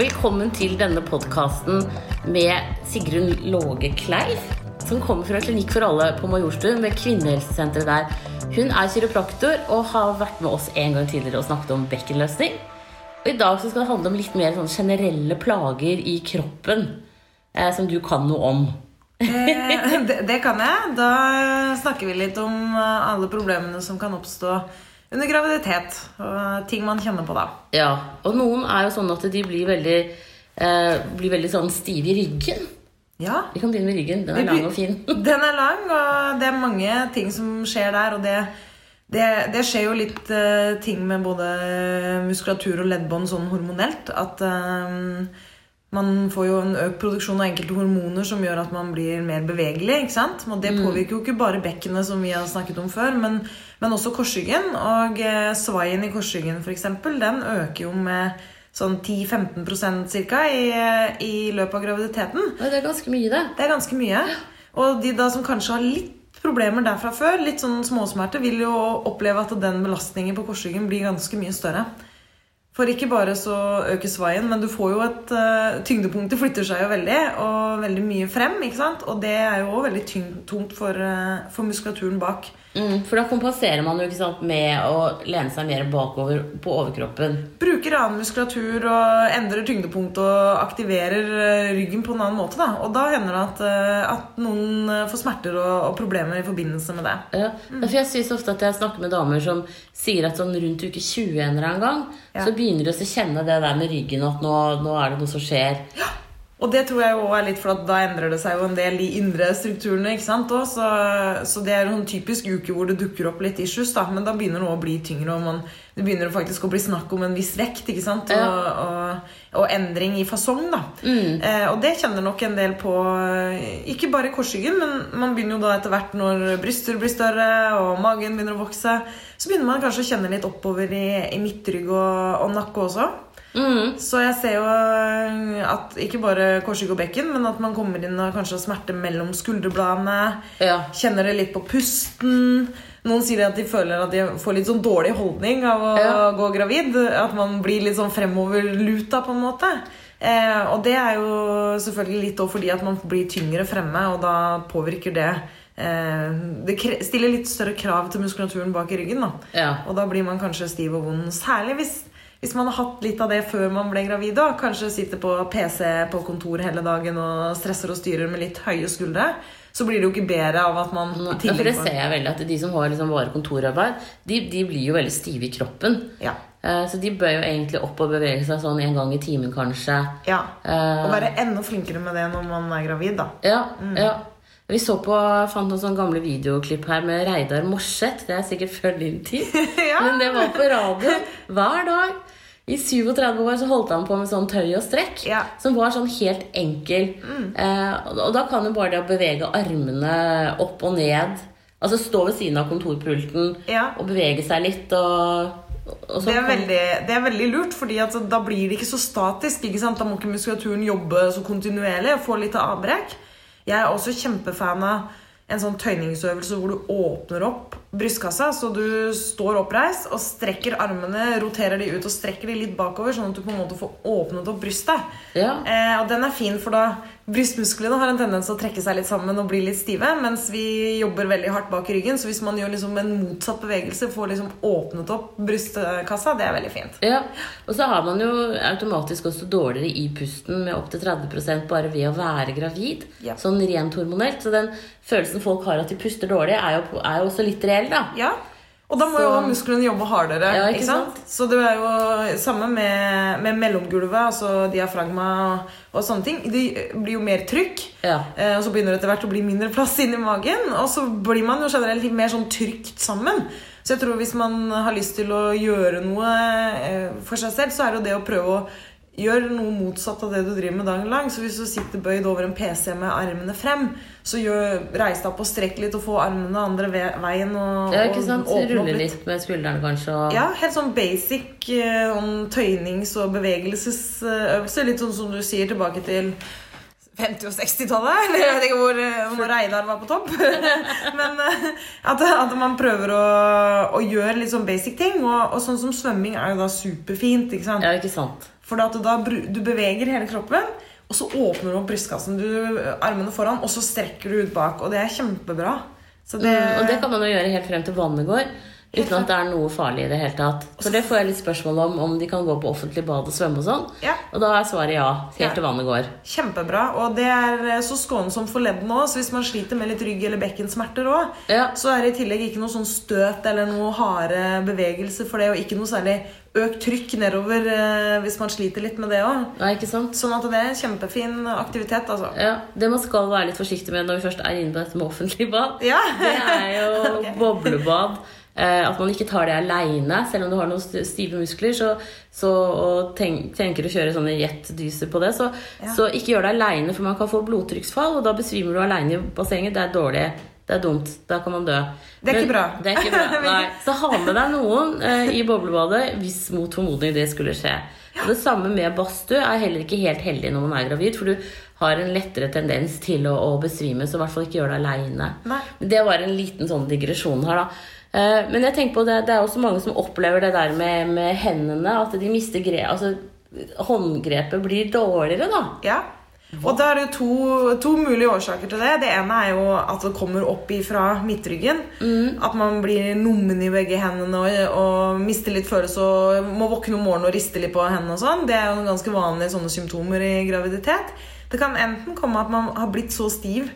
Velkommen til denne podkasten med Sigrun Låge Kleif, som kommer fra Klinikk for alle på Majorstuen med kvinnehelsesenteret der. Hun er kiropraktor og har vært med oss en gang tidligere og snakket om bekkenløsning. Og I dag skal det handle om litt mer sånn generelle plager i kroppen eh, som du kan noe om. Eh, det, det kan jeg. Da snakker vi litt om eh, alle problemene som kan oppstå under graviditet. Og ting man kjenner på da. Ja, Og noen er jo sånn at de blir veldig, eh, blir veldig sånn stive i ryggen. Ja, Vi kan begynne med ryggen. Den er lang og fin. den er lang, og det er mange ting som skjer der. Og det, det, det skjer jo litt eh, ting med både muskulatur og leddbånd sånn hormonelt. At eh, man får jo en økt produksjon av enkelte hormoner som gjør at man blir mer bevegelig. ikke sant? Og det påvirker jo ikke bare bekkenet, som vi har snakket om før, men, men også korsryggen. Og eh, svaien i korsryggen, f.eks., den øker jo med sånn 10-15% ca. I, i løpet av graviditeten. Det er ganske mye, det. Det er ganske mye. Og de da som kanskje har litt problemer der fra før, litt sånn småsmerter, vil jo oppleve at den belastningen på korsryggen blir ganske mye større. For ikke bare så økes veien, men du får jo et uh, Tyngdepunktet flytter seg jo veldig, og veldig mye frem. ikke sant? Og det er jo også veldig tungt for, uh, for muskulaturen bak. Mm, for da kompenserer man jo ikke sant, med å lene seg mer bakover på overkroppen. Bruker annen muskulatur og endrer tyngdepunkt og aktiverer eh, ryggen på en annen måte. da. Og da hender det at, eh, at noen eh, får smerter og, og problemer i forbindelse med det. Ja. Derfor jeg synes ofte at jeg snakker med damer som sier at sånn rundt uke 20 en eller annen gang, Ja. så begynner de å kjenne det der med ryggen, at nå, nå er det noe som skjer. Og det tror jeg jo er litt for at da endrer det seg jo en del i indre strukturene. ikke sant? også? Så, det er en typisk uke hvor det dukker opp litt issues, da. Men da begynner det å bli tyngre, og man, det begynner faktisk å bli snakk om en viss vekt. ikke sant? Og, Ja. og, og endring i fasong, da. Eh, og det kjenner nok en del på, eh, ikke bare korsryggen, men man begynner jo da etter hvert når bryster blir større og magen begynner å vokse, så begynner man kanskje å kjenne litt oppover i, i midtrygg og, og nakke også. Mm. Så jeg ser jo øh, at ikke bare korsrygg og bekken, men at man kommer inn og kanskje har smerte mellom skulderbladene. Ja. Kjenner det litt på pusten. Noen sier at de føler at de får litt sånn dårlig holdning av å Ja. gå gravid. At man blir litt sånn fremoverluta, på en måte. Eh, og det er jo selvfølgelig litt fordi at man blir tyngre fremme, og da påvirker det eh, Det stiller litt større krav til muskulaturen bak i ryggen. da Ja. og da blir man kanskje stiv og vond. Særlig hvis, hvis man har hatt litt av det før man ble gravid. Da. Kanskje sitter på PC på kontor hele dagen og stresser og styrer med litt høye skuldre. Så blir det jo ikke bedre av at man Ja, for det ser jeg veldig at De som har liksom bare kontorarbeid, de, de blir jo veldig stive i kroppen. Ja. Eh, Så de bør jo egentlig opp og bevege seg sånn en gang i timen, kanskje. ja. Eh, Og være enda flinkere med det når man er gravid, da. Ja, ja. Vi så på, fant noen sånne gamle videoklipp her med Reidar Morseth. Det er sikkert før din tid. Ja. Men det var på radio hver dag. I 37 år så holdt han på med sånn tøy og strekk. Ja. Som var sånn helt enkel. Eh, og og da kan jo bare det å bevege armene opp og ned Altså stå ved siden av kontorpulten Ja. og bevege seg litt og, Det er, veldig, det er veldig lurt, fordi da blir det ikke så statisk. ikke sant? Da må ikke muskulaturen jobbe så kontinuerlig og få litt avbrekk. Jeg er også kjempefan av en sånn tøyningsøvelse hvor du åpner opp brystkassa, så du står oppreist og strekker armene, roterer de ut og strekker de litt bakover, sånn at du på en måte får åpnet opp brystet. Ja. Eh, og den er fin, for da brystmusklene har en tendens til å trekke seg litt sammen og bli litt stive, mens vi jobber veldig hardt bak ryggen. Så hvis man gjør liksom en motsatt bevegelse, får liksom åpnet opp brystkassa, det er veldig fint. Ja, og så har man jo automatisk også dårligere i pusten med opptil 30% bare ved å være gravid. Ja. Sånn rent hormonelt. Så den følelsen folk har at de puster dårlig, er jo, er jo også litt reell, da. Ja, og da må Så- jo musklene jobbe hardere. Ja, ikke ikke sant? Så det er jo samme med, med mellomgulvet, altså diafragma og, sånne ting. Det blir jo mer trykk. Ja. Eh, og så begynner det etter hvert å bli mindre plass inni magen. Og så blir man jo generelt litt mer sånn trygt sammen. Så jeg tror hvis man har lyst til å gjøre noe eh, for seg selv, så er det jo det å prøve å gjøre noe motsatt av det du driver med dagen lang. Så hvis du sitter bøyd over en PC med armene frem, så gjør, reis deg opp og strekk litt og få armene andre veien. Og, Ja, ikke sant? Rulle litt med skuldrene, kanskje. Og... ja, helt sånn basic eh, om tøynings- og bevegelsesøvelse. Litt sånn som du sier, tilbake til 50- og 60-tallet. Eller jeg vet ikke hvor, hvor Reidar var på topp. Men eh, at, at man prøver å, å gjøre litt sånn basic ting. Og, og sånn som svømming er jo da superfint. ikke sant? Ja, ikke sant? For at da du beveger hele kroppen, og så åpner du opp brystkassen. Du, armene foran, og så strekker du ut bak. Og det er kjempebra. Så det, Mm, og det kan man jo gjøre helt frem til vannet går. Uten at det er noe farlig i det hele tatt. For det får jeg litt spørsmål om, om de kan gå på offentlig bad og svømme og sånn. Ja. Og da er svaret ja. Helt Ja. til vannet går. Kjempebra. Og det er eh, så skånsomt for leddene òg. Så hvis man sliter med litt rygg- eller bekkensmerter òg, Ja. så er det i tillegg ikke noe sånn støt eller noe harde bevegelser for det, og ikke noe særlig økt trykk nedover eh, hvis man sliter litt med det òg. Sånn at det er en kjempefin aktivitet, altså. Ja, Det man skal være litt forsiktig med når vi først er inne på dette med offentlig bad, Ja. det er jo okay. boblebad. Eh, at man ikke tar det aleine, selv om du har noen stive muskler. Så, så, og tenk, tenker å kjøre sånne jetdyser på det. Så, Ja. så ikke gjør det aleine, for man kan få blodtrykksfall, og da besvimer du aleine i bassenget. Det er dårlig. Det er dumt. Da kan man dø. Det er ikke bra. Det er ikke bra. Så ha med deg noen eh, i boblebadet hvis mot formodning det skulle skje. Og det samme med badstue er heller ikke helt heldig når man er gravid, for du har en lettere tendens til å, å besvime, så i hvert fall ikke gjør det aleine. Det var en liten sånn digresjon her, da. Eh, Men jeg tenker på det, det er også mange som opplever det der med, med hendene, at de mister grep Altså håndgrepet blir dårligere, da. Ja. Og da er det to, to mulige årsaker til det. Det ene er jo at det kommer opp ifra midtryggen. At man blir nummen i begge hendene og, og mister litt følelse og må våkne om morgenen og riste litt på hendene. og sånn. Det er jo ganske vanlige sånne symptomer i graviditet. Det kan enten komme at man har blitt så stiv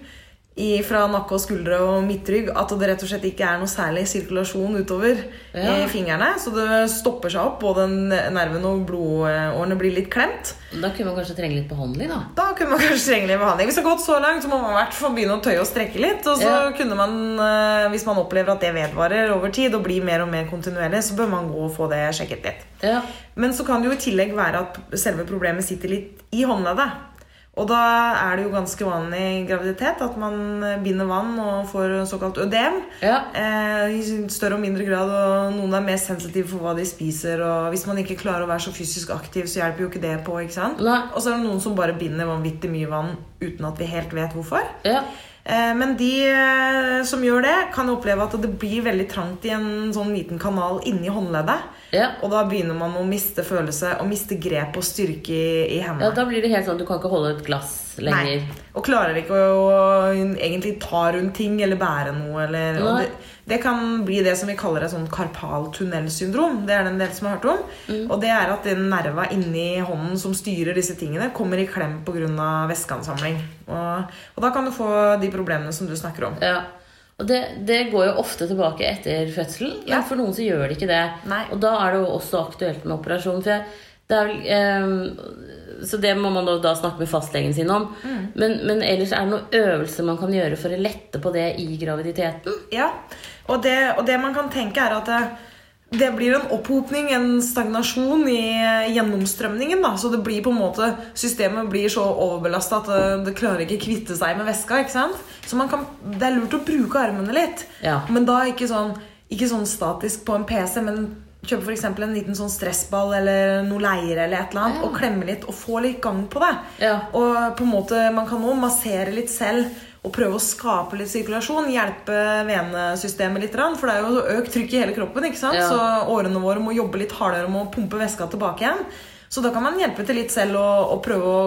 i, fra nakke og skuldre og midtrygg at det rett og slett ikke er noe særlig sirkulasjon utover Ja. i fingrene. Så det stopper seg opp, både nervene og blodårene blir litt klemt. Da kunne man kanskje trenge litt behandling, da. Da kunne man kanskje trenge litt behandling. Hvis det har gått så langt, så må man i hvert fall begynne å tøye og strekke litt. Og så Ja. kunne man, eh, hvis man opplever at det vedvarer over tid og blir mer og mer kontinuerlig, så bør man gå og få det sjekket litt. Ja. Men så kan det jo i tillegg være at selve problemet sitter litt i håndleddet. Og da er det jo ganske vanlig i graviditet at man binder vann og får såkalt ødem. Ja. Eh, I større og mindre grad, og noen er mer sensitive for hva de spiser. Og hvis man ikke klarer å være så fysisk aktiv, så hjelper jo ikke det på. ikke sant? Nei. Og så er det noen som bare binder vanvittig mye vann uten at vi helt vet hvorfor. Ja. Eh, Men de eh, som gjør det, kan oppleve at det blir veldig trangt i en sånn liten kanal inni håndleddet. Ja. Og da begynner man å miste følelse og miste grep og styrke i, i ja, da blir det helt sånn at du kan ikke holde et glass lenger. Nei. Og klarer ikke å, å egentlig ta rundt ting eller bære noe. Eller, det, det kan bli det som vi kaller et sånn karpaltunnelsyndrom. Det er det en del som har hørt om. Mm. Og det er at den nerva inni hånden som styrer disse tingene, kommer i klem pga. væskeansamling. Og, og da kan du få de problemene som du snakker om. Ja. Og det, det går jo ofte tilbake etter fødselen, men Ja. for noen så gjør det ikke det. Nei. Og da er det jo også aktuelt med operasjon. For jeg, det er vel, ehm, så det må man da snakke med fastlegen sin om. Mm. Men, men ellers er det noen øvelser man kan gjøre for å lette på det i graviditeten? Ja, og det, og det man kan tenke er at det, blir en opphopning, en stagnasjon i gjennomstrømningen. Da. Så det blir på en måte, systemet blir så overbelasta at det, det klarer ikke kvitte seg med væska. ikke sant? Så man kan, det er lurt å bruke armene litt. Ja. Men da ikke sånn, ikke sånn statisk på en PC, men kjøpe eksempel en liten sånn stressball eller noe leire eller et eller annet, Ja. og klemme litt og få litt gang på det. Ja. Og på en måte, man kan også massere litt selv og prøve å skape litt sirkulasjon. Hjelpe venesystemet litt. For det er jo økt trykk i hele kroppen. ikke sant? Ja. Så årene våre må jobbe litt hardere med å pumpe væska tilbake igjen. Så da kan man hjelpe til litt selv og, og prøve å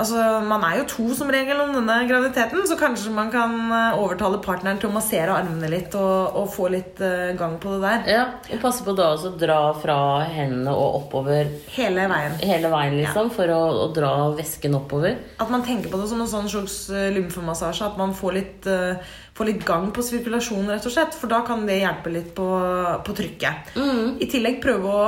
Altså, Man er jo to som regel om denne graviditeten, så kanskje man kan eh, overtale partneren til å massere armene litt og, og få litt uh, gang på det der. Ja, Og passe på da også å dra fra hendene og oppover Hele veien. hele veien, liksom, for å, å dra væsken oppover. At man tenker på det som en sånn slags eh, lymfemassasje. At man får litt, uh, får litt gang på sirkulasjonen, rett og slett. For da kan det hjelpe litt på, på trykket. I tillegg prøve å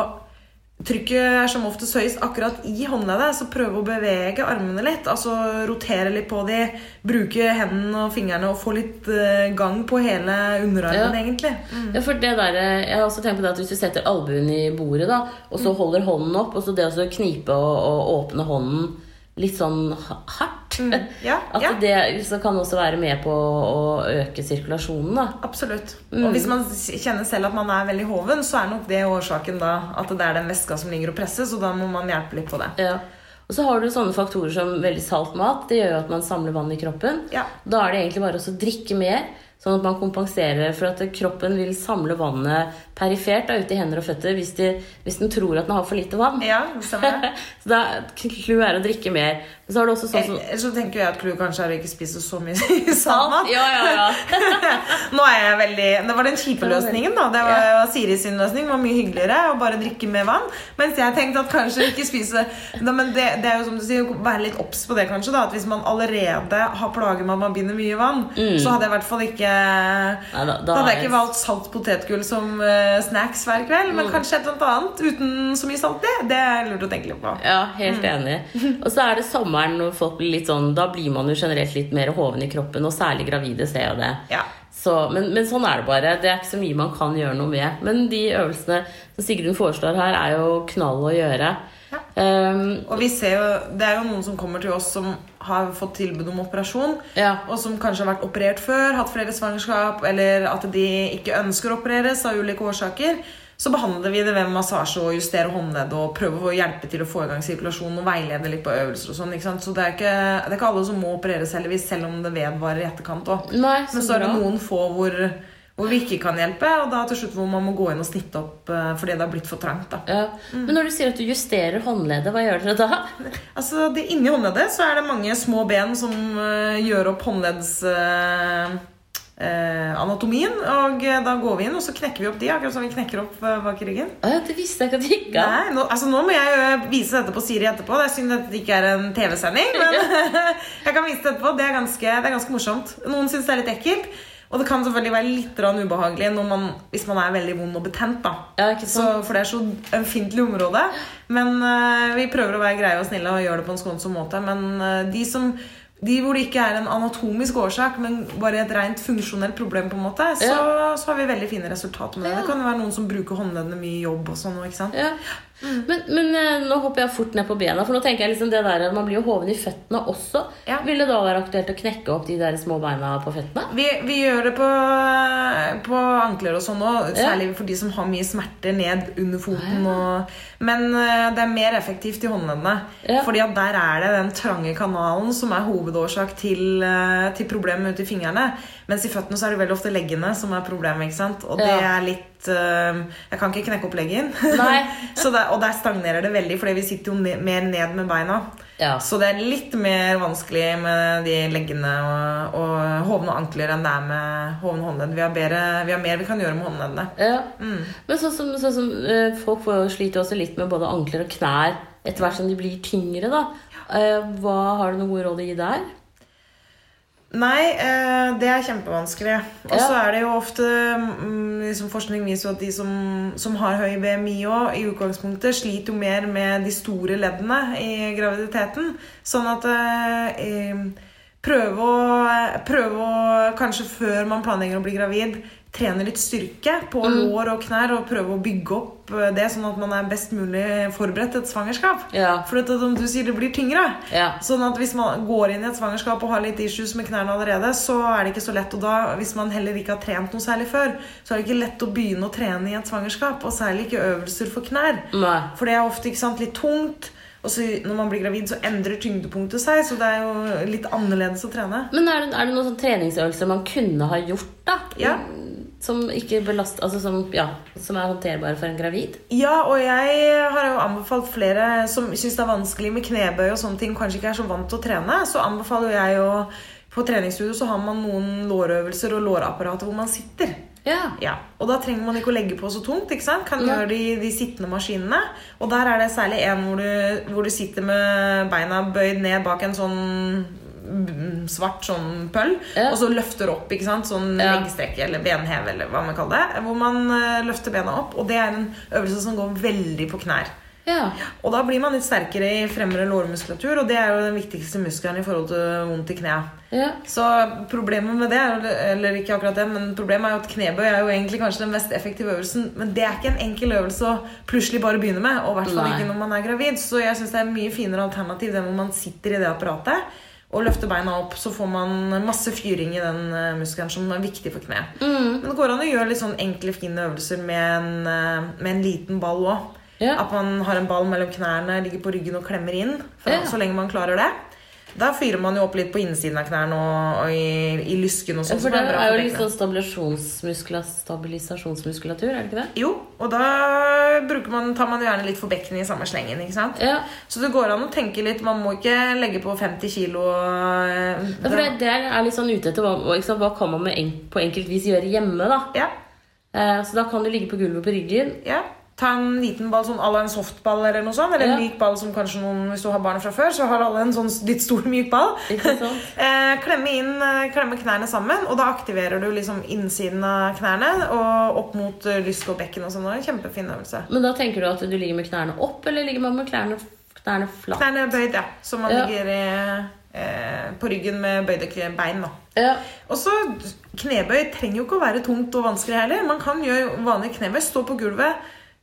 Trykket er som oftest høyest akkurat i håndleddet, så prøv å bevege armene litt. Altså rotere litt på de, bruke hendene og fingrene og få litt eh, gang på hele underarmen, Ja. egentlig. Ja, for det der, eh, jeg har også tenkt på det at Hvis du setter albuen i bordet da, og så holder hånden opp, og så det å knipe og, og åpne hånden litt sånn ha- hardt Ja, At ja. det så kan også være med på å øke sirkulasjonen. da Absolutt. Mm. Og hvis man kjenner selv at man er veldig hoven, så er nok det årsaken da at det er den væska som ligger og presses, og da må man hjelpe litt på det. Ja. Og så har du sånne faktorer som veldig salt mat. Det gjør jo at man samler vann i kroppen. Ja. Da er det egentlig bare å drikke mer, sånn at man kompenserer for at kroppen vil samle vannet perifert da, ute i hender og føtter hvis, de, hvis den tror at den har for lite vann. Ja, det. så da clouet er å drikke mer. Men så har du også sånn som Ellers så tenker jeg at clou kanskje er å ikke spise så mye salt. Ja, ja, ja. Nå er jeg veldig Det var den kjipe løsningen, da. Det var ja. Siri sin løsning. var mye hyggeligere å bare drikke mer vann. Mens jeg tenkte at kanskje ikke spise da, Men det, det er jo som du sier, være litt obs på det, kanskje. da At hvis man allerede har plager med at man binder mye vann, så hadde jeg i hvert fall ikke Nei, da, Da hadde jeg ikke valgt salt potetgull som eh, snacks hver kveld, men kanskje et eller annet uten så mye salt. Det, det er lurt å tenke litt på. Ja, helt enig. Og så er det sommeren når folk blir litt sånn Da blir man jo generelt litt mer hoven i kroppen, og særlig gravide ser jo det. Ja. Så, men, men sånn er det bare. Det er ikke så mye man kan gjøre noe med. Men de øvelsene som Sigrun foreslår her, er jo knall å gjøre. Ja. Um, Og vi ser jo, det er jo noen som kommer til oss som har fått tilbud om operasjon, ja. og som kanskje har vært operert før, hatt flere svangerskap, eller at de ikke ønsker å opereres av ulike årsaker. Så behandler vi det ved massasje og justere håndledd og prøve å hjelpe til å få i gang sirkulasjonen og veilede litt på øvelser og sånn. Så det er ikke, det er ikke alle som må opereres heldigvis, selv om det vedvarer i etterkant òg. Men så er det noen få hvor, hvor vi ikke kan hjelpe, og da til slutt hvor man må gå inn og snitte opp eh, fordi det har blitt for trangt. Ja. Men når du sier at du justerer håndleddet, hva gjør dere da? Altså, det, Inni håndleddet så er det mange små ben som uh, gjør opp håndledds... Uh, anatomien, og da går vi inn og så knekker vi opp de, akkurat som vi knekker opp bak ryggen. Å, det visste jeg ikke at det gikk an. Nei, nå, altså nå må jeg vise dette på Siri etterpå. Det er synd at det ikke er en TV-sending, men jeg kan vise det etterpå. Det er ganske, det er ganske morsomt. Noen syns det er litt ekkelt. Og det kan selvfølgelig være litt ubehagelig når man, hvis man er veldig vond og betent. Ja, Så, for det er så ømfintlig område. Men uh, vi prøver å være greie og snille og gjøre det på en skånsom måte. Men uh, de som de hvor det ikke er en anatomisk årsak, men bare et rent funksjonelt problem, på en måte, så, så har vi veldig fine resultater med det. Det kan være noen som bruker håndleddene mye i jobb og sånn. ikke sant? Ja. Men, men eh, nå hopper jeg fort ned på bena, for nå tenker jeg liksom det der man blir jo hoven i føttene også. Ja. Vil det da være aktuelt å knekke opp de der små beina på føttene? Vi, vi gjør det på, på ankler og sånn òg, særlig for de som har mye smerter ned under foten. Og, men eh, det er mer effektivt i håndleddene. Ja. Fordi at der er det den trange kanalen som er hovedårsak til, eh, til problemet ute i fingrene. Mens i føttene så er det veldig ofte leggene som er problemet. ikke sant? Og det Ja. er litt eh, Jeg kan ikke knekke opp leggen. Og der stagnerer det veldig, fordi vi sitter jo mer ned med beina. Ja. Så det er litt mer vanskelig med de leggene og, og hovne ankler enn det er med hovne håndledd. Vi har, bedre, vi har mer vi kan gjøre med håndleddene. Ja. Mm. Men sånn som, sånn som eh, folk får, sliter også litt med både ankler og knær etter hvert som de blir tyngre. da. Eh, hva Har du noen gode råd å gi der? Nei, eh, det er kjempevanskelig. Og så er det jo ofte mm, liksom Forskning viser jo at de som, som har høy BMI òg, i utgangspunktet sliter jo mer med de store leddene i graviditeten. Sånn at eh, eh, prøve, å, prøve å Kanskje før man planlegger å bli gravid, trene litt styrke på lår og knær og prøve å bygge opp eh, det, sånn at man er best mulig forberedt til et svangerskap. Ja. For det, som du sier, det blir tyngre. Ja. Sånn at hvis man går inn i et svangerskap og har litt issues med knærne allerede, så er det ikke så lett. Og da, hvis man heller ikke har trent noe særlig før, så er det ikke lett å begynne å trene i et svangerskap. Og særlig ikke øvelser for knær. Nei. For det er ofte sant, litt tungt. Og så når man blir gravid, så endrer tyngdepunktet seg. Så det er jo litt annerledes å trene. Men er det, er det noen sånne treningsøvelser man kunne ha gjort, da? Ja. Som belast, altså som, ja, som er håndterbare for en gravid? Ja, og jeg har jo anbefalt flere som syns det er vanskelig med knebøy og sånne ting, kanskje ikke er så vant til å trene, så anbefaler jeg jo På treningsstudio så har man noen lårøvelser og lårapparater hvor man sitter. Ja. Ja, og da trenger man ikke å legge på så tungt. ikke sant? Kan ja. gjøre de, de sittende maskinene. Og der er det særlig en hvor du, hvor du sitter med beina bøyd ned bak en sånn svart sånn pøll, Ja. og så løfter opp, ikke sant? Sånn Ja. leggstrekk eller benhev, eller hva man kaller det. Hvor man eh, løfter bena opp, og det er en øvelse som går veldig på knær. ja. Og da blir man litt sterkere i fremre lårmuskulatur, og det er jo den viktigste muskelen i forhold til vondt i kneet. ja. Så problemet med det, er- eller ikke akkurat det, men problemet er jo at knebøy er jo egentlig kanskje den mest effektive øvelsen, men det er ikke en enkel øvelse å plutselig bare begynne med, og i hvert fall ikke når man er gravid. Så jeg syns det er mye finere alternativ det hvor man sitter i det apparatet og løfter beina opp, så får man masse fyring i den eh, muskelen som er viktig for kneet. Mm. Men det går an å gjøre litt sånn enkle, fine øvelser med en, eh, med en liten ball òg. Yeah. At man har en ball mellom knærne, ligger på ryggen og klemmer inn. For, yeah. Så lenge man klarer det. Da fyrer man jo opp litt på innsiden av knærne og, og i, i lysken og Ja, sånn. for som det er, er jo litt sånn stabilisasjonsmuskula- stabilisasjonsmuskulatur, er det ikke det? Jo, og da man, tar man gjerne litt for bekkenet i samme slengen. ikke sant? Ja. Så det går an å tenke litt. Man må ikke legge på 50 kilo. eh, Ja, for det, det er litt sånn ute etter hva, hva kan man med en, på enkelt vis gjøre hjemme. da. Ja, Eh, så da kan du ligge på gulvet på ryggen. ja. Ta en liten ball sånn à la en softball eller noe sånt. Eller en myk ball som kanskje noen, hvis du har barn fra før, så har alle en sånn litt stor, myk ball. Eh, klemme inn, eh, klemme knærne sammen, og da aktiverer du liksom innsiden av knærne og opp mot eh, lysk og bekken og sånn. Kjempefin øvelse. Men da tenker du at du ligger med knærne opp, eller ligger man med knærne, knærne flatt? Knærne bøyd, ja. Så man Ja. ligger i, eh, på ryggen med bøyde bein, da. Ja. Og så knebøy trenger jo ikke å være tungt og vanskelig heller. Man kan gjøre vanlig knebøy, stå på gulvet,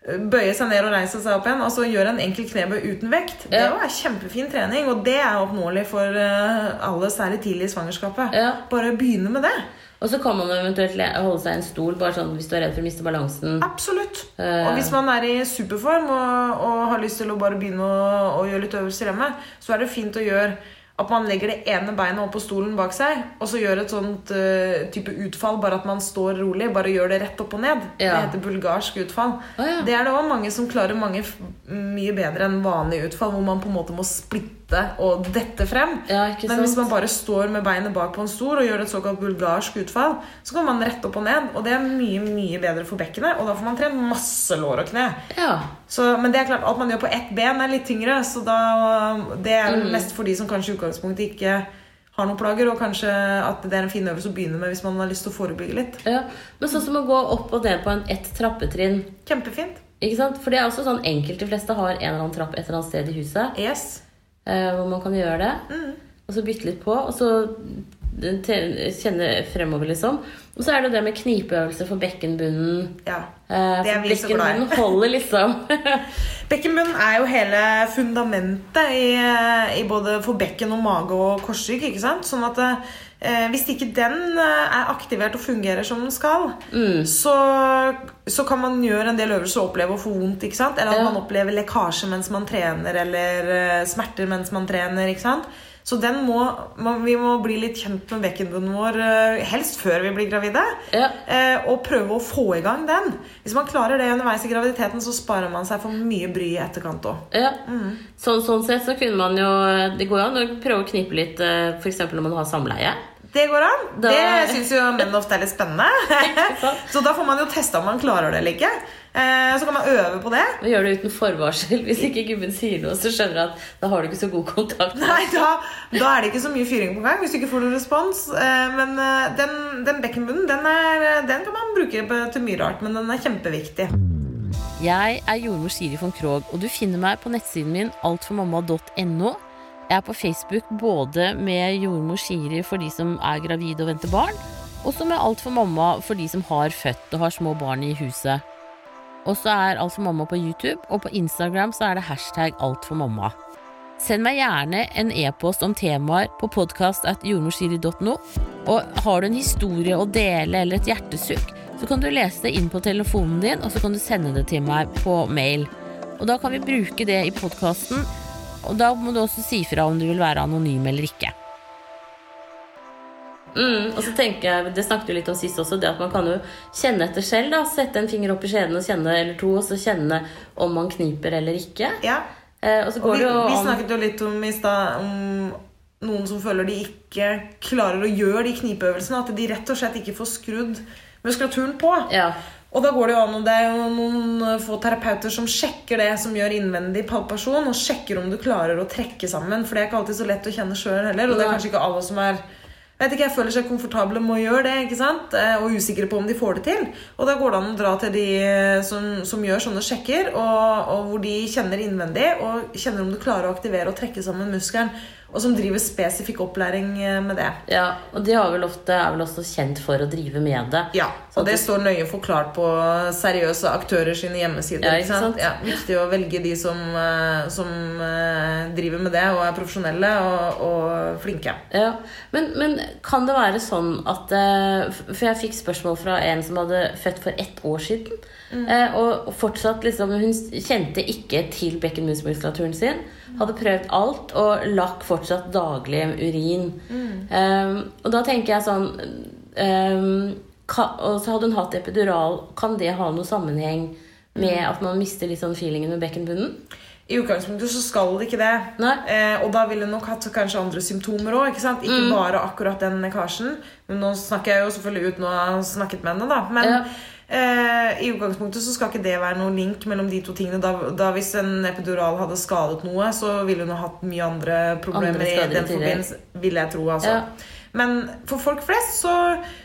bøye seg ned og reise seg opp igjen. og så gjøre en enkel knebøy uten vekt. Det er kjempefin trening, og det er oppnåelig for eh, alle, særlig tidlig i svangerskapet. Ja. Bare begynne med det. Og så kan man eventuelt holde seg i en stol bare sånn hvis du er redd for å miste balansen. Absolutt. Eh. Og hvis man er i superform og, og har lyst til å bare begynne å, å gjøre litt øvelser hjemme, så er det fint å gjøre at man legger det ene beinet opp på stolen bak seg, og så gjør et sånt uh, type utfall, bare at man står rolig. Bare gjør det rett opp og ned. Ja. Det heter bulgarsk utfall. Å, ja. Det er det òg mange som klarer mange mye bedre enn vanlig utfall, hvor man på en måte må splitte og dette frem. Ja, Men hvis man bare står med beinet bak på en stol og gjør et såkalt bulgarsk utfall, så kan man rette opp og ned, og det er mye mye bedre for bekkenet. Og da får man trent masse lår og kne. Ja. Så, men det er klart, alt man gjør på ett ben, er litt tyngre, så da, det er Mm. mest for de som kanskje i utgangspunktet ikke har noen plager, og kanskje at det er en fin øvelse å begynne med hvis man har lyst til å forebygge litt. ja. Men sånn som å gå opp og ned på en, ett trappetrinn Kjempefint. ikke sant? For det er også sånn enkelt. De fleste har en eller annen trapp et eller annet sted i huset Yes. Eh, hvor man kan gjøre det. Mm. Og så bytte litt på, og så kjenne fremover, liksom. Og så er det det med knipeøvelse for bekkenbunnen. Ja. Eh, Det er vi så glad i. bekkenbunnen holder liksom bekkenbunnen er jo hele fundamentet i, i både for bekken og mage og korsrygg. ikke sant? Sånn at eh, hvis ikke den eh, er aktivert og fungerer som den skal, Mm. så, så kan man gjøre en del øvelser og oppleve å få vondt. ikke sant? Eller at Ja. man opplever lekkasje mens man trener, eller eh, smerter mens man trener. ikke sant? Så den må, må, vi må bli litt kjent med bekkenbunnen vår, eh, helst før vi blir gravide. Ja. Eh, og prøve å få i gang den. Hvis man klarer det underveis i graviditeten, så sparer man seg for mye bry i etterkant òg. Ja. Mm. Sånn, sånn sett så kunne man jo Det går an å prøve å knipe litt f.eks. når man har samleie. Det går an. Da- Det syns jo menn ofte er litt spennende. så da får man jo testa om man klarer det eller ikke. Eh, så kan man øve på det. Men gjør det uten forvarsel. Hvis ikke gubben sier noe, så skjønner du at da har du ikke så god kontakt. Nei, da, da er det ikke så mye fyring på gang hvis du ikke får noen respons. Eh, men eh, den, den bekkenbunnen den, er, den kan man bruke til mye rart, men den er kjempeviktig. Jeg er jordmor Siri von Krogh, og du finner meg på nettsiden min altformamma.no. Jeg er på Facebook både med jordmor Siri for de som er gravide og venter barn, og så med Alt for mamma for de som har født og har små barn i huset. Og så er Alt for mamma på YouTube, og på Instagram så er det hashtag Alt for mamma. Send meg gjerne en e-post om temaer på podkast.jordmorsiri.no. Og har du en historie å dele eller et hjertesukk, så kan du lese det inn på telefonen din, og så kan du sende det til meg på mail. Og da kan vi bruke det i podkasten, og da må du også si fra om du vil være anonym eller ikke. Mm, og så tenker jeg, Det snakket du litt om sist også, det at man kan jo kjenne etter selv. da, Sette en finger opp i skjeden og kjenne, eller to, og så kjenne om man kniper eller ikke. Ja. Eh, og så Og vi, det jo vi an snakket jo litt om i stad om noen som føler de ikke klarer å gjøre de knipeøvelsene. At de rett og slett ikke får skrudd muskulaturen på. Ja. Og da går det jo an, og det er jo noen få terapeuter som sjekker det, som gjør innvendig palpasjon, og sjekker om du klarer å trekke sammen. For det er ikke alltid så lett å kjenne sjøl heller. Og det er kanskje ikke alle som er vet ikke, jeg føler seg komfortable med å gjøre det, ikke sant? Eh, og usikre på om de får det til. Og da går det an å dra til de eh, som, som gjør sånne sjekker, og, og hvor de kjenner innvendig, og kjenner om du klarer å aktivere og trekke sammen muskelen. Og som driver spesifikk opplæring eh, med det. Ja, og de har vel ofte, er vel også kjent for å drive med det. Ja, og det står nøye forklart på seriøse aktører sine hjemmesider. Ja, ikke sant? Ja, viktig å velge de som, eh, som eh, driver med det og er profesjonelle og, og flinke. Ja, men, men kan det være sånn at For jeg fikk spørsmål fra en som hadde født for ett år siden. Eh, Og fortsatt liksom Hun kjente ikke til bekkenmuskulaturen sin. Hadde prøvd alt og lakk fortsatt daglig urin. Eh, og da tenker jeg sånn um, ka- Og så hadde hun hatt epidural. Kan det ha noe sammenheng med at man mister litt sånn feelingen med bekkenbunnen? I utgangspunktet så skal det ikke det. Eh, og da ville hun nok hatt kanskje andre symptomer òg. Ikke, sant? ikke bare akkurat den lekkasjen. Men nå snakker jeg jo selvfølgelig uten å ha snakket med henne, da. Men Ja. Eh, i utgangspunktet så skal ikke det være noen link mellom de to tingene. Da, da Hvis en epidural hadde skadet noe, så ville hun ha hatt mye andre problemer Andre i den forbindelse, vil jeg tro. altså. Ja. Men for folk flest, så,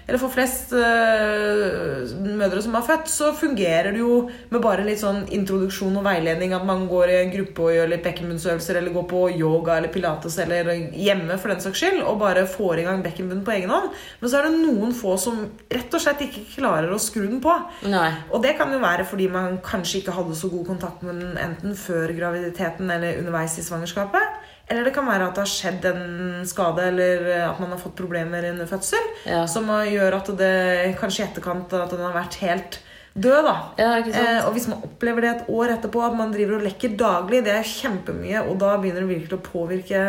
eller for flest eh, mødre som har født, så fungerer det jo med bare litt sånn introduksjon og veiledning. At man går i en gruppe og gjør litt bekkenbunnsøvelser, eller går på yoga eller pilates eller hjemme for den saks skyld, og bare får i gang bekkenbunnen på egen hånd. Men så er det noen få som rett og slett ikke klarer å skru den på. Nei. Og det kan jo være fordi man kanskje ikke hadde så god kontakt med den enten før graviditeten eller underveis i svangerskapet. Eller det kan være at det har skjedd en skade, eller at man har fått problemer under fødsel. Ja. Som gjør at det kanskje i etterkant at den har vært helt død. da. Ja? Eh, og hvis man opplever det et år etterpå, at man driver og lekker daglig, det er kjempemye, og da begynner det virkelig å påvirke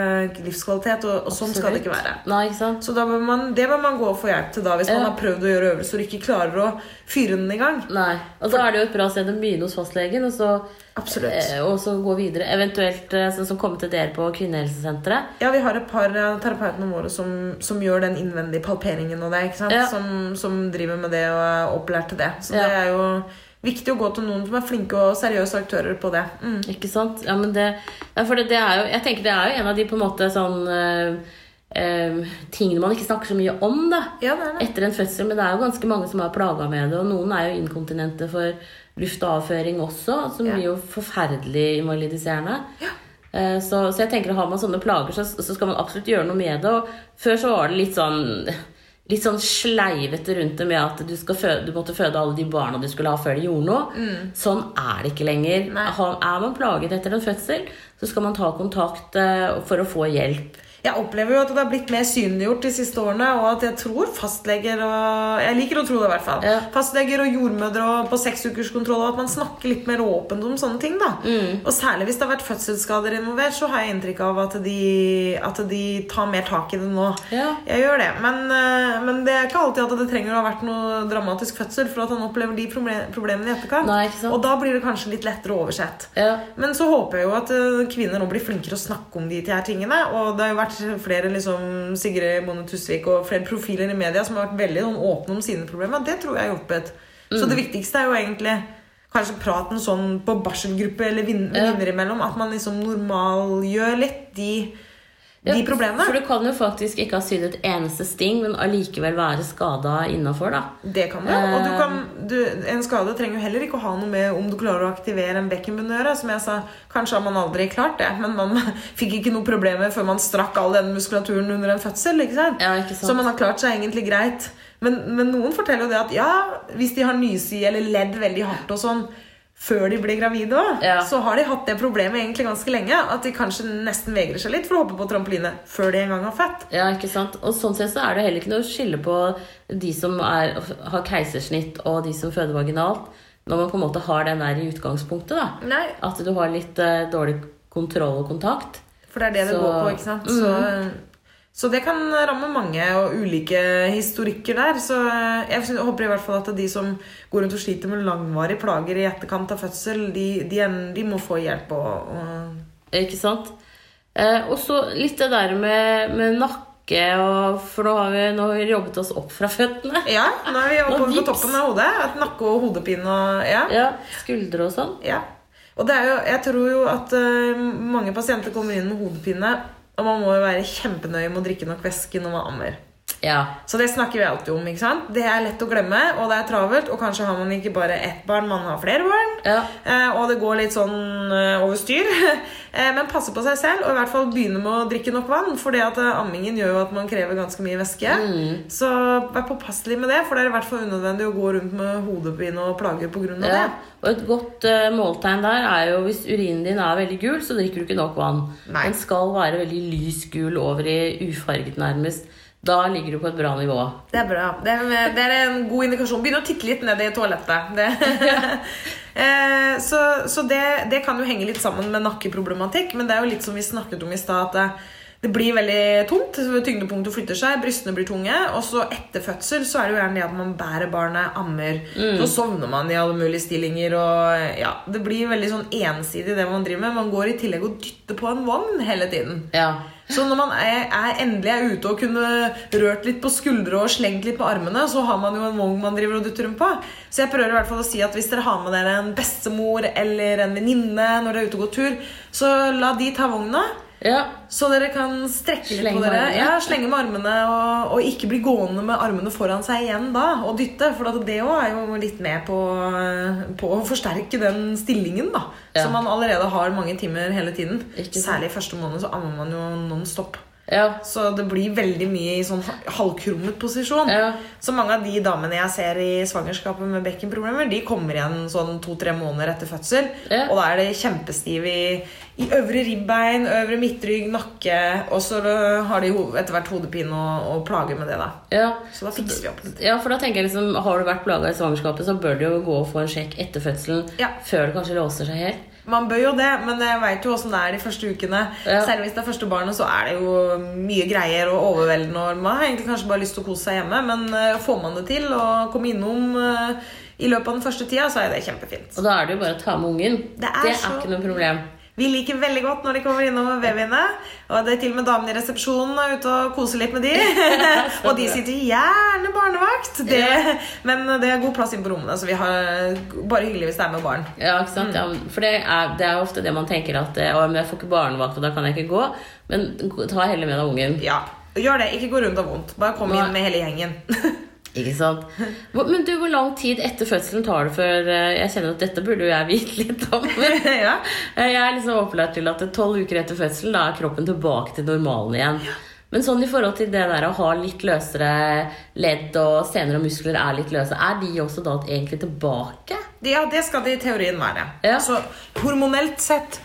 livskvalitet, og, og sånn skal det ikke være. Nei, ikke? Så bør man, det bør man gå og få hjelp til da, hvis Ja. man har prøvd å gjøre øvelser og ikke klarer å fyre den i gang. Nei. Og da er det jo et bra sted å begynne hos fastlegen, og så, Absolutt. eh, og så gå videre. Eventuelt eh, sånn som kommer til dere på kvinnehelsesenteret. Ja, vi har et par av terapeutene våre som, som gjør den innvendige palperingen og det, ikke sant? Ja. Som, som driver med det og er opplært til det. Så Ja. det er jo viktig å gå til noen som er flinke og seriøse aktører på det. Mm. Ikke sant? Ja, men det, ja, for det, det er jo, jeg tenker det er jo en av de på en måte sånn eh, tingene man ikke snakker så mye om da, Ja, det det. etter en fødsel. Men det er jo ganske mange som er plaga med det, og noen er jo inkontinente for luft og avføring også, som Ja. blir jo forferdelig invalidiserende. Eh, Så, så jeg tenker at har man sånne plager, så, så skal man absolutt gjøre noe med det. Og før så var det litt sånn Litt sånn sleivete rundt det med at du, skal føde, du måtte føde alle de barna du skulle ha før de gjorde noe. Sånn er det ikke lenger. Nei. Er man plaget etter en fødsel, så skal man ta kontakt eh, for å få hjelp. Jeg opplever jo at det har blitt mer synliggjort de siste årene, og at jeg tror fastleger og Jeg liker å tro det, i hvert fall. Ja. Fastleger og jordmødre og på seksukerskontroll, og at man snakker litt mer åpent om sånne ting. da. Og særlig hvis det har vært fødselsskader involvert, så har jeg inntrykk av at de, at de tar mer tak i det nå. Ja. Jeg gjør det, men, eh, men det er ikke alltid at det trenger å ha vært noe dramatisk fødsel for at han opplever de proble- problemene i etterkant. Nei? Og da blir det kanskje litt lettere oversett. Ja. Men så håper jeg jo at eh, kvinner nå blir flinkere å snakke om de her tingene. Og det har jo vært flere liksom Sigrid Bonde Tusvik og flere profiler i media som har vært veldig sånn, åpne om sine problemer. Det tror jeg har hjulpet. Så det viktigste er jo egentlig kanskje praten sånn på barselgruppe eller vin- Ja. imellom. At man liksom normalgjør litt de, de Ja, problemene. For du kan jo faktisk ikke ha sydd et eneste sting, men allikevel være skada innafor, da. Det kan du. Og du Eh. kan, du, en skade trenger jo heller ikke å ha noe med om du klarer å aktivere en bekkenbunn å gjøre. Som jeg sa, kanskje har man aldri klart det, men man fikk ikke noe problemer før man strakk all den muskulaturen under en fødsel. ikke sant? Ja, ikke sant? Så man har klart seg egentlig greit. Men, men noen forteller jo det at ja, hvis de har nysi eller ledd veldig hardt og sånn før de blir gravide òg, Ja. så har de hatt det problemet egentlig ganske lenge. At de kanskje nesten vegrer seg litt for å hoppe på trampoline før de en gang har født. Ja, ikke sant? Og sånn sett så er det heller ikke noe skille på de som er, har keisersnitt og de som føder vaginalt, når man på en måte har den der i utgangspunktet. da. Nei, At du har litt uh, dårlig kontroll og kontakt. For det er det det går på, ikke sant? Så, så det kan ramme mange og ulike historikker der. Så jeg håper i hvert fall at de som går rundt og sliter med langvarige plager i etterkant av fødsel, de, de, de må få hjelp. Og, og Ikke sant? Eh, og så litt det der med, med nakke og For nå har, vi, nå har vi jobbet oss opp fra føttene. Ja, nå er vi oppe på toppen av hodet. At nakke- og hodepine og ja. Ja, Skuldre og sånn. Ja. Og det jo, jeg tror jo at uh, mange pasienter kommer inn med hodepine, og man må jo være kjempenøye med å drikke nok væske når man ammer. Ja. Så det snakker vi alltid om. ikke sant? Det er lett å glemme, og det er travelt. Og kanskje har man ikke bare ett barn, man har flere barn. Ja. Eh, og det går litt sånn eh, over styr. Eh, men passe på seg selv, og i hvert fall begynne med å drikke nok vann. For det at eh, ammingen gjør jo at man krever ganske mye væske. Så vær påpasselig med det, for det er i hvert fall unødvendig å gå rundt med hodepine og plager pga. Ja. det. Og et godt eh, måltegn der er jo hvis urinen din er veldig gul, så drikker du ikke nok vann. Nei. Den skal være veldig lys gul over i ufarget nærmest. Da ligger du på et bra nivå. Det er bra. Det er, det er en god indikasjon. Begynn å titte litt ned i toalettet. Det. Eh, så så det, det kan jo henge litt sammen med nakkeproblematikk, men det er jo litt som vi snakket om i stad, at det, blir veldig tungt. Tyngdepunktet flytter seg, brystene blir tunge. Og så etter fødsel så er det jo gjerne det at man bærer barnet, ammer. Så sovner man i alle mulige stillinger. Og ja, Det blir veldig sånn ensidig, det man driver med. Man går i tillegg og dytter på en vogn hele tiden. Ja. Så når man er, er endelig er ute og kunne rørt litt på skuldre og slengt litt på armene, så har man jo en vogn man driver og dytter rundt på. Så jeg prøver i hvert fall å si at hvis dere har med dere en bestemor eller en venninne når dere er ute og går tur, så la de ta vogna. Ja. Så dere kan strekke litt Slenge på dere. Ja, Slenge med armene og, og ikke bli gående med armene foran seg igjen da og dytte. For det òg er jo litt med på, på å forsterke den stillingen da Ja. som man allerede har mange timer hele tiden. Særlig første måned så ammer man jo non stop. Ja. Så det blir veldig mye i sånn halvkrummet posisjon. Ja. Så mange av de damene jeg ser i svangerskapet med bekkenproblemer, de kommer igjen sånn to-tre måneder etter fødsel. Ja. Og da er det kjempestiv i, i øvre ribbein, øvre midtrygg, nakke. Og så har de etter hvert hodepine og, og plager med det, da. ja. Så da fikser vi opp litt. Ja, for da tenker jeg liksom, Har du vært plaga i svangerskapet, så bør du jo gå og få en sjekk etter fødselen før det kanskje låser seg helt. Man bør jo det, men jeg veit jo åssen det er de første ukene. Ja. Særlig hvis det er første barnet, så er det jo mye greier og overveldende. Og man har egentlig kanskje bare lyst til å kose seg hjemme, men eh, får man det til og komme innom eh, i løpet av den første tida, så er det kjempefint. Og da er det jo bare å ta med ungen. Det er så- ikke noe problem. Vi liker veldig godt når de kommer innom babyene. Og det er til og med damene i resepsjonen er ute og koser litt med de. og de sitter gjerne barnevakt. Det, men det er god plass inn på rommene, så vi har bare hyggelig hvis det er med barn. Ja, ikke sant? Ja, for det er, det er ofte det man tenker at eh, «Å, men jeg får ikke barnevakt, og da kan jeg ikke gå. Men ta heller med deg ungen. Ja, Gjør det. Ikke gå rundt og vondt. Bare kom inn med hele gjengen. Ikke sant? Men du, hvor lang tid etter fødselen tar det før eh, Jeg kjenner at dette burde jo jeg vite litt om. Ja. eh, jeg er liksom opplært til at tolv uker etter fødselen da er kroppen tilbake til normalen igjen. Men sånn i forhold til det der å ha litt løsere ledd og senere muskler er litt løse, er de også da egentlig tilbake? Ja, det skal det i teorien være. Ja. Så hormonelt sett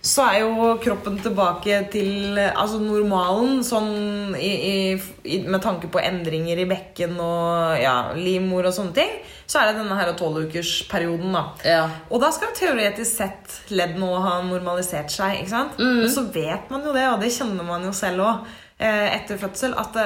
så er jo kroppen tilbake til altså normalen sånn i, i, med tanke på endringer i bekken og ja, livmor og sånne ting. Så er det denne her tolvukersperioden, da. Ja. Og da skal teoretisk sett ledd nå ha normalisert seg. ikke sant? Men så vet man jo det, og det kjenner man jo selv òg etter fødsel, at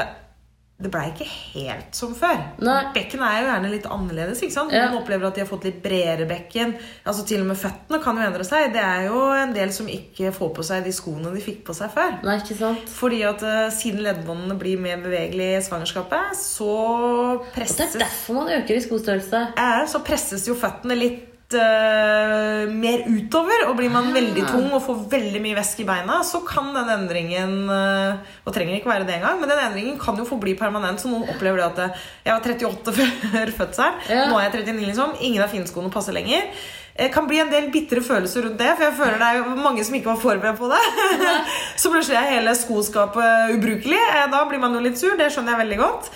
det, blei ikke helt som før. Nei. Bekken er jo gjerne litt annerledes. ikke sant? Ja. Man opplever at de har fått litt bredere bekken. Altså Til og med føttene kan jo endre seg. Det er jo en del som ikke får på seg de skoene de fikk på seg før. Nei, ikke sant? Fordi at uh, siden leddbåndene blir mer bevegelige i svangerskapet, så Og det er derfor man øker i skostørrelse. Ja, så presses jo føttene litt eh, mer utover. Og blir man Ah. veldig tung og får veldig mye væske i beina, så kan den endringen uh, Og trenger ikke være det engang, men den endringen kan jo forbli permanent. Så noen opplever det at eh, jeg var 38 før fødselen, Ja. nå er jeg 39, liksom. Ingen av finskoene passer lenger. Det kan bli en del bitre følelser rundt det, for jeg føler det er mange som ikke var forberedt på det. så plutselig er hele skoskapet ubrukelig. Da blir man jo litt sur, det skjønner jeg veldig godt.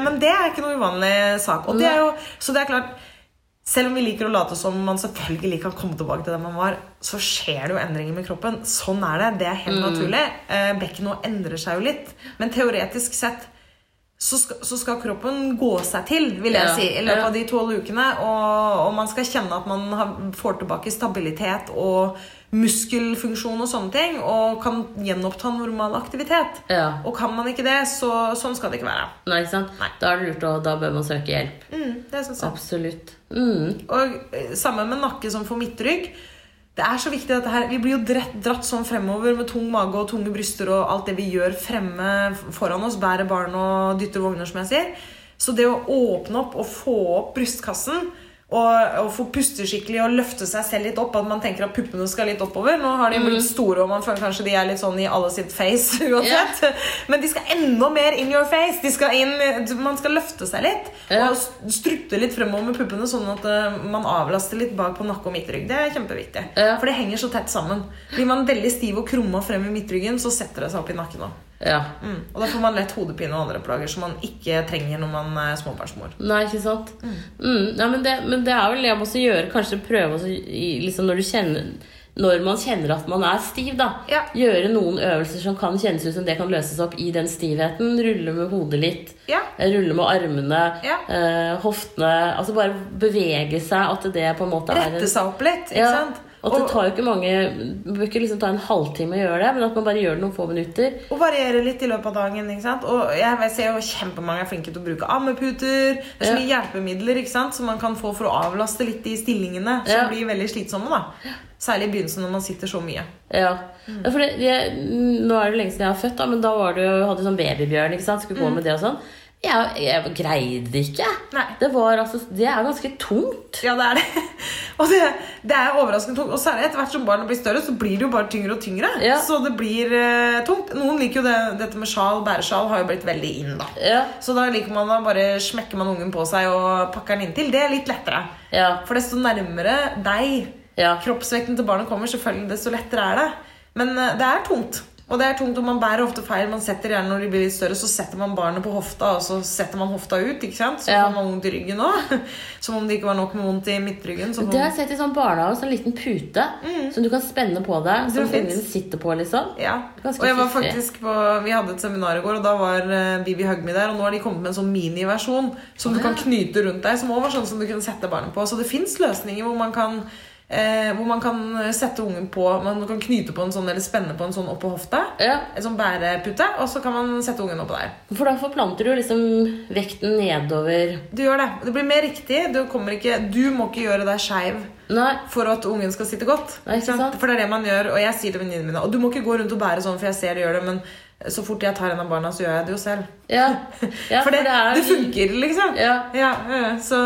Men det er ikke noe uvanlig sak. Det jo, så det er klart selv om vi liker å late som man selvfølgelig kan komme tilbake til den man var, så skjer det jo endringer med kroppen. Sånn er det. Det er helt naturlig. Eh, Bekkenet endrer seg jo litt. Men teoretisk sett så skal, så skal kroppen gå seg til, vil jeg Ja, si, i løpet ja. av de tolv ukene. Og, og man skal kjenne at man har, får tilbake stabilitet og muskelfunksjon og sånne ting. Og kan gjenoppta normal aktivitet. Ja. Og kan man ikke det, så sånn skal det ikke være. Nei, ikke sant? Nei. Da er det lurt, og da bør man søke hjelp. Mm, det synes jeg. Absolutt. Mm. Og sammen samme med nakke som for midtrygg. Det er så viktig dette her. Vi blir jo dratt, dratt sånn fremover med tung mage og tunge bryster og alt det vi gjør fremme foran oss. Bærer barn og dytter vogner, som jeg sier. Så det å åpne opp og få opp brystkassen og, og få puste skikkelig og løfte seg selv litt opp. At man tenker at puppene skal litt oppover. Nå har de Mm. blitt store, og man føler kanskje de er litt sånn i alle sitt face uansett. Men de skal enda mer in your face. De skal inn, man skal løfte seg litt Yeah. og strutte litt fremover med puppene, sånn at eh, man avlaster litt bak på nakke og midtrygg. Det er kjempeviktig. Yeah. For det henger så tett sammen. Blir man veldig stiv og krumma frem i midtryggen, så setter det seg opp i nakken òg. Ja. Mm. Og da får man lett hodepine og andre plager som man ikke trenger når man er småbarnsmor. Nei, ikke sant? Mm. Ja, men, det, men det er vel det man å gjøre Kanskje prøve å liksom når kjenner når man kjenner at man er stiv, da. Ja. Gjøre noen øvelser som kan kjennes ut som det kan løses opp i den stivheten. Rulle med hodet litt. Ja. eh, Rulle med armene. Eh, hoftene. Altså bare bevege seg. At det på en måte er Rette seg opp litt, ikke sant? At det tar jo ikke mange Det bør ikke liksom ta en halvtime å gjøre det, men at man bare gjør det noen få minutter. Og variere litt i løpet av dagen. ikke sant? Og jeg ser jo kjempemange er flinke til å bruke ammeputer. Det er så Ja. mye hjelpemidler ikke sant? som man kan få for å avlaste litt de stillingene som Ja. blir veldig slitsomme. da. Særlig i begynnelsen når man sitter så mye. Ja. ja for det, jeg, nå er det lenge siden jeg har født, da, men da var det jo, hadde du sånn babybjørn. ikke sant? Skulle gå med det og sånn. Jeg, jeg greide det ikke. Det, var, altså, det er ganske tungt. Ja, det er det. Og det, det er overraskende tungt. Og særlig etter hvert som barna blir større, så blir det jo bare tyngre og tyngre. Ja. Så det blir uh, tungt. Noen liker jo det, dette med sjal. Bæresjal har jo blitt veldig in, da. Ja. Så da liker man da bare smekker man ungen på seg og pakker den inntil. Det er litt lettere. Ja. For desto nærmere deg kroppsvekten til barnet kommer, selvfølgelig, desto lettere er det. Men uh, det er tungt. Og det er tungt, og man bærer ofte feil. Man setter gjerne Når de blir litt større, så setter man barnet på hofta, og så setter man hofta ut. ikke sant? Så Ja. får man vondt i ryggen òg. Som om det ikke var nok med vondt i midtryggen. Så får Det har jeg sett i sånn barnehage, sånn liten pute som du kan spenne på deg, som Mm. ungen sitter på, liksom. Ja. Ganske Og jeg var faktisk på, Vi hadde et seminar i går, og da var uh, Bibi Hugme der. Og nå har de kommet med en sånn miniversjon som du kan knyte rundt deg. Som også var sånn som du kunne sette barnet på. Så det fins løsninger hvor man kan eh, hvor man kan sette ungen på Man kan knyte på en sånn eller spenne på en sånn oppå hofta. Ja. En sånn bærepute, og så kan man sette ungen oppå der. For da forplanter du liksom vekten nedover Du gjør det. Det blir mer riktig. Du, kommer ikke, du må ikke gjøre deg skeiv for at ungen skal sitte godt. Nei, ikke sant? For det er det man gjør, og jeg sier til venninnene mine Og du må ikke gå rundt og bære sånn, for jeg ser du gjør det, men så fort jeg tar en av barna, så gjør jeg det jo selv. Ja. ja for det, det, er funker, liksom. Ja. Ja. Så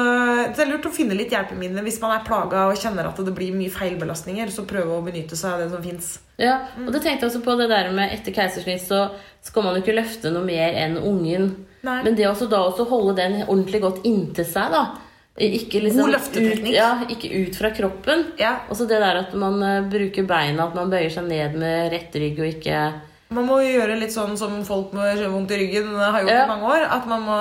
det er lurt å finne litt hjelpemidler hvis man er plaga og kjenner at det blir mye feilbelastninger. Så prøve å benytte seg av det som fins. Ja, og det tenkte jeg også på det der med etter keisersnitt så skal man jo ikke løfte noe mer enn ungen. Nei. Men det også da også holde den ordentlig godt inntil seg, da. Ikke liksom God løfteteknikk. Ut, ja, ikke ut fra kroppen. Ja. Også det der at man eh, bruker beina, at man bøyer seg ned med rett rygg og ikke Man må jo gjøre litt sånn som folk med vondt i ryggen har gjort Ja. i mange år. At man må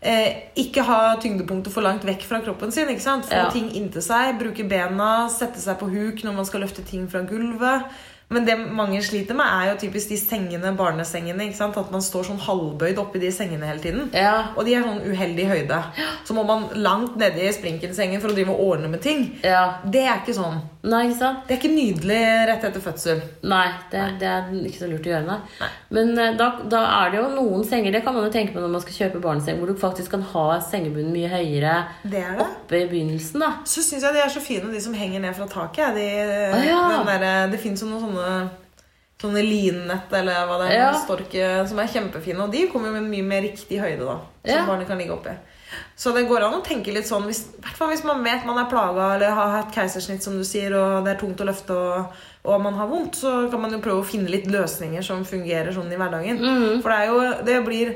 eh, ikke ha tyngdepunktet for langt vekk fra kroppen sin. ikke sant? Få Ja. ting inntil seg, bruke bena, sette seg på huk når man skal løfte ting fra gulvet. Men det mange sliter med, er jo typisk de sengene, barnesengene. ikke sant? At man står sånn halvbøyd oppi de sengene hele tiden. Ja. Og de er sånn uheldig høyde. Så må man langt nedi sprinkelsengen for å drive og ordne med ting. ja. Det er ikke sånn. Nei, ikke sant? Det er ikke nydelig rett etter fødsel. Nei, det, det er ikke så lurt å gjøre, nei. Nei. Men eh, da, da er det jo noen senger, det kan man jo tenke på når man skal kjøpe barneseng, hvor du faktisk kan ha sengebunnen mye høyere Det det. oppe i begynnelsen, da. Så syns jeg de er så fine, de som henger ned fra taket. De, ah, ja. der, det fins jo noen sånne Sånne linnett eller hva det er, Ja. storke, som er kjempefine. Og de kommer med mye mer riktig høyde, da. Som Ja. barnet kan ligge oppi. Så det går an å tenke litt sånn, hvis, hvis man vet man er plaga eller har hatt keisersnitt, som du sier, og det er tungt å løfte og, og man har vondt, så kan man jo prøve å finne litt løsninger som fungerer sånn i hverdagen. Mm. For det er jo Det blir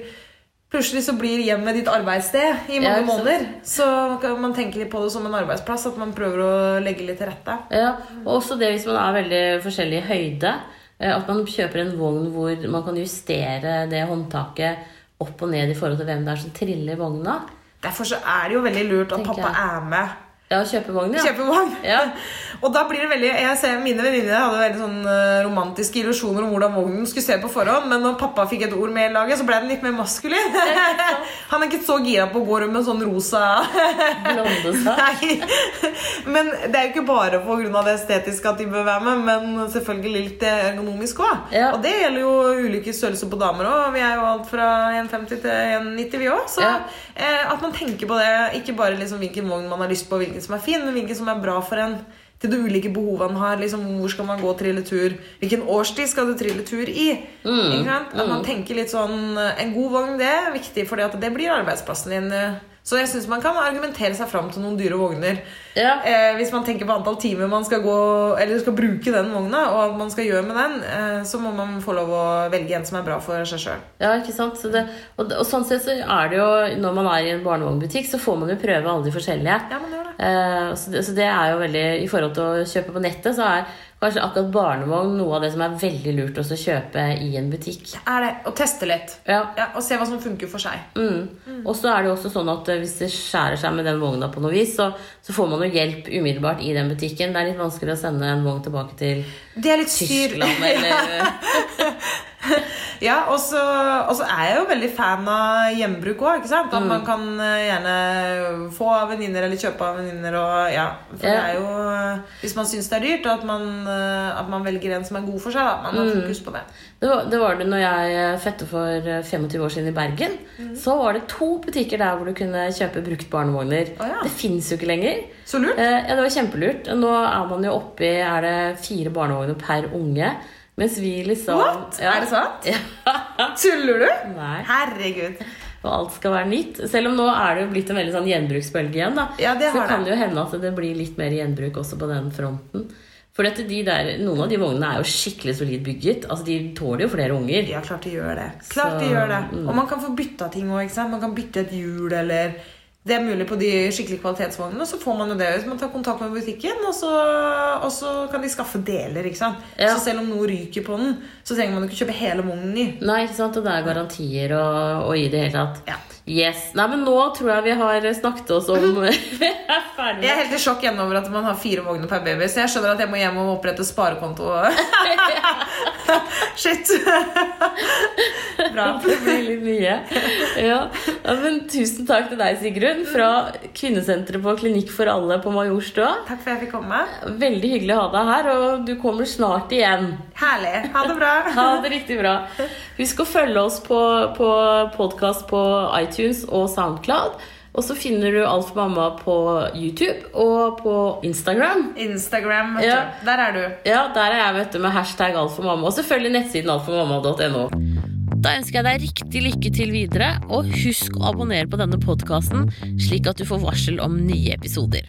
Plutselig så blir hjemmet ditt arbeidssted i mange ja, måneder. Så kan man tenke litt på det som en arbeidsplass, at man prøver å legge litt til rette. Ja, og også det hvis man er veldig forskjellig i høyde. eh, At man kjøper en vogn hvor man kan justere det håndtaket opp og ned i forhold til hvem det er som triller vogna. Derfor så er det jo veldig lurt at Tenker pappa jeg. er med. Ja, kjøpevogn, ja. Kjøpevogn. Ja. Og da blir det veldig Jeg ser Mine venninner hadde veldig sånn eh, romantiske illusjoner om hvordan vognen skulle se på forhånd, men når pappa fikk et ord med i laget, så ble den litt mer maskulin. Han er ikke så gira på å gå rundt med sånn rosa Blonde. Nei. Men det er jo ikke bare pga. det estetiske at de bør være med, men selvfølgelig litt ergonomisk òg. Ja. Og det gjelder jo ulike størrelser på damer òg. Vi er jo alt fra 1,50 til 1,90 vi òg. Så Ja. eh, at man tenker på det, ikke bare liksom hvilken vogn man har lyst på, hvilken som er fin, men hvilken som er bra for en. Til de ulike behovene han har. liksom Hvor skal man gå og trille tur? Hvilken årstid skal du trille tur i? Mm. At man tenker litt sånn En god vogn det er viktig, for det blir arbeidsplassen din. Så jeg syns man kan argumentere seg fram til noen dyre vogner. Ja. Eh, hvis man tenker på antall timer man skal gå Eller skal bruke den vogna, og hva man skal gjøre med den, eh, så må man få lov å velge en som er bra for seg sjøl. Ja, ikke sant? Så det, og, og sånn sett så er det jo Når man er i en barnevognbutikk, så får man jo prøve alle de forskjellige. Ja, man gjør det. Eh, så, det, så det er jo veldig I forhold til å kjøpe på nettet, så er kanskje akkurat barnevogn noe av det som er veldig lurt å kjøpe i en butikk. Er det. Og teste litt. Ja. Ja, og se hva som funker for seg. Mm. Og så er det jo også sånn at eh, hvis det skjærer seg med den vogna på noe vis, så, så får man jo hjelp umiddelbart i den butikken. Det er litt vanskelig å sende en vogn tilbake til Det er litt. Tyskland eller Ja, og så er jeg jo veldig fan av hjembruk òg. Mm. At man kan eh, gjerne få av venninner eller kjøpe av venninner. Ja, for det er jo eh, Hvis man syns det er dyrt, at man, eh, at man velger en som er god for seg. da Man Mm. har fokus på det. Det var, det var det når jeg eh, fette for eh, 25 år siden i Bergen. Så var det to butikker der hvor du kunne kjøpe brukt barnevogner. Oh, ja. Det fins jo ikke lenger. Så lurt. Eh, ja, det var kjempelurt. Nå er man jo oppi er det fire barnevogner per unge. Mens vi liksom What? Ja. Er det sant? Ja. Tuller du? Nei. Herregud. Og alt skal være nytt. Selv om nå er det jo blitt en veldig sånn gjenbruksbølge igjen. da Ja, det har Så det. kan det. jo hende at det blir litt mer gjenbruk også på den fronten. For dette, de der, noen av de vognene er jo skikkelig solid bygget. Altså, De tåler jo flere unger. Ja, klart de gjør det. Klart de gjør det. mm. Og man kan få bytta ting òg. Man kan bytte et hjul eller Det er mulig på de skikkelig kvalitetsvognene. Så får man jo det hvis man tar kontakt med butikken, og så, og så kan de skaffe deler. ikke sant? Ja. Så selv om noe ryker på den, så trenger man jo ikke kjøpe hele vognen ny. Nei, ikke sant? Og det er garantier og, og i det hele tatt. Ja. Yes. Nei, men nå tror jeg vi har snakket oss om Vi er ferdig Jeg er helt i sjokk igjen over at man har fire vogner per baby, så jeg skjønner at jeg må hjem og opprette sparekonto. Shit. Bra. Det blir litt mye. Ja. ja, men Tusen takk til deg, Sigrun, fra Kvinnesenteret på Klinikk for alle på Majorstua. Takk for at jeg fikk komme. Veldig hyggelig å ha deg her, og du kommer snart igjen. Herlig. Ha det bra. Ha det riktig bra. Husk å følge oss på, på podkast på iTunes og Soundcloud. Og så finner du Alt for mamma på YouTube og på Instagram. Instagram. vet Ja. du. Der er du. Ja, der er jeg vet du, med hashtag altformamma. Og selvfølgelig nettsiden altformamma.no. Da ønsker jeg deg riktig lykke til videre, og husk å abonnere på denne podkasten, slik at du får varsel om nye episoder.